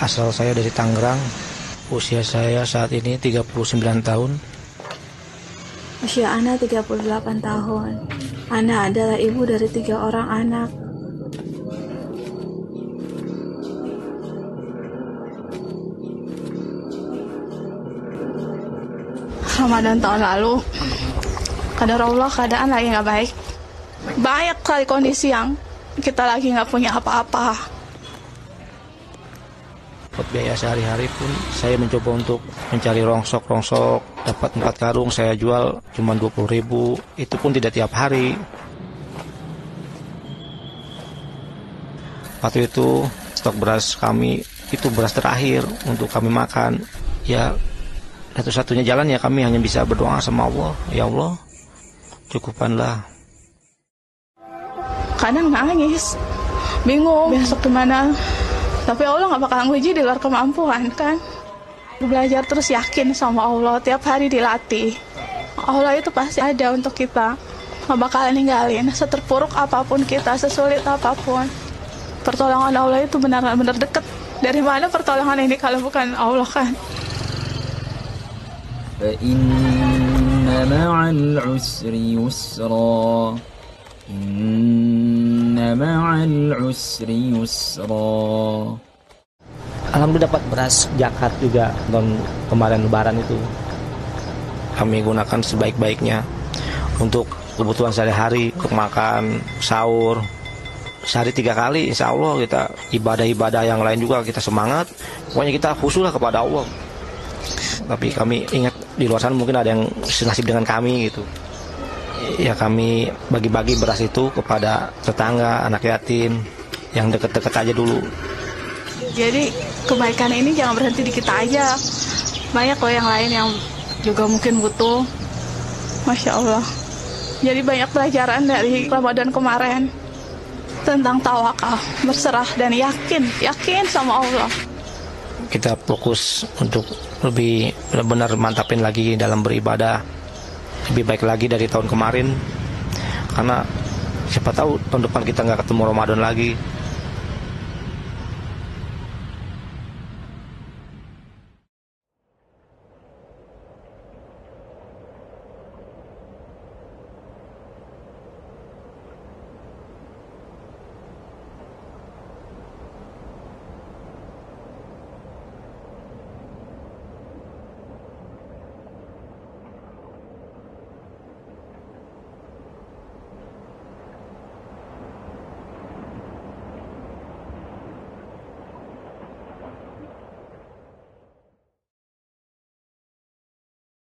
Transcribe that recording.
Asal saya dari Tangerang. Usia saya saat ini 39 tahun. Usia Ana 38 tahun. Ana adalah ibu dari tiga orang anak. Ramadan tahun lalu, kadar Allah keadaan lagi nggak baik. Banyak kali kondisi yang kita lagi nggak punya apa-apa. Buat biaya sehari-hari pun saya mencoba untuk mencari rongsok-rongsok. Dapat empat karung saya jual cuma 20 ribu. Itu pun tidak tiap hari. Waktu itu stok beras kami itu beras terakhir untuk kami makan. Ya satu-satunya jalan ya kami hanya bisa berdoa sama Allah. Ya Allah, cukupanlah. Kadang nangis, bingung besok gimana. Tapi Allah nggak bakal nguji di luar kemampuan kan. Belajar terus yakin sama Allah, tiap hari dilatih. Allah itu pasti ada untuk kita. Nggak bakalan ninggalin, seterpuruk apapun kita, sesulit apapun. Pertolongan Allah itu benar-benar deket. Dari mana pertolongan ini kalau bukan Allah kan? فإن مع العسر يسرا إن مع العسر يسرا Alhamdulillah dapat beras jakat juga tahun kemarin lebaran itu. Kami gunakan sebaik-baiknya untuk kebutuhan sehari-hari, untuk makan, sahur. Sehari tiga kali, insya Allah kita ibadah-ibadah yang lain juga kita semangat. Pokoknya kita khususlah kepada Allah. Tapi kami ingat di luar sana mungkin ada yang senasib dengan kami gitu. Ya kami bagi-bagi beras itu kepada tetangga, anak yatim, yang deket-deket aja dulu. Jadi kebaikan ini jangan berhenti di kita aja. Banyak loh yang lain yang juga mungkin butuh. Masya Allah. Jadi banyak pelajaran dari Ramadan kemarin tentang tawakal, berserah dan yakin, yakin sama Allah. Kita fokus untuk lebih benar-benar mantapin lagi dalam beribadah lebih baik lagi dari tahun kemarin. Karena siapa tahu tahun depan kita nggak ketemu Ramadan lagi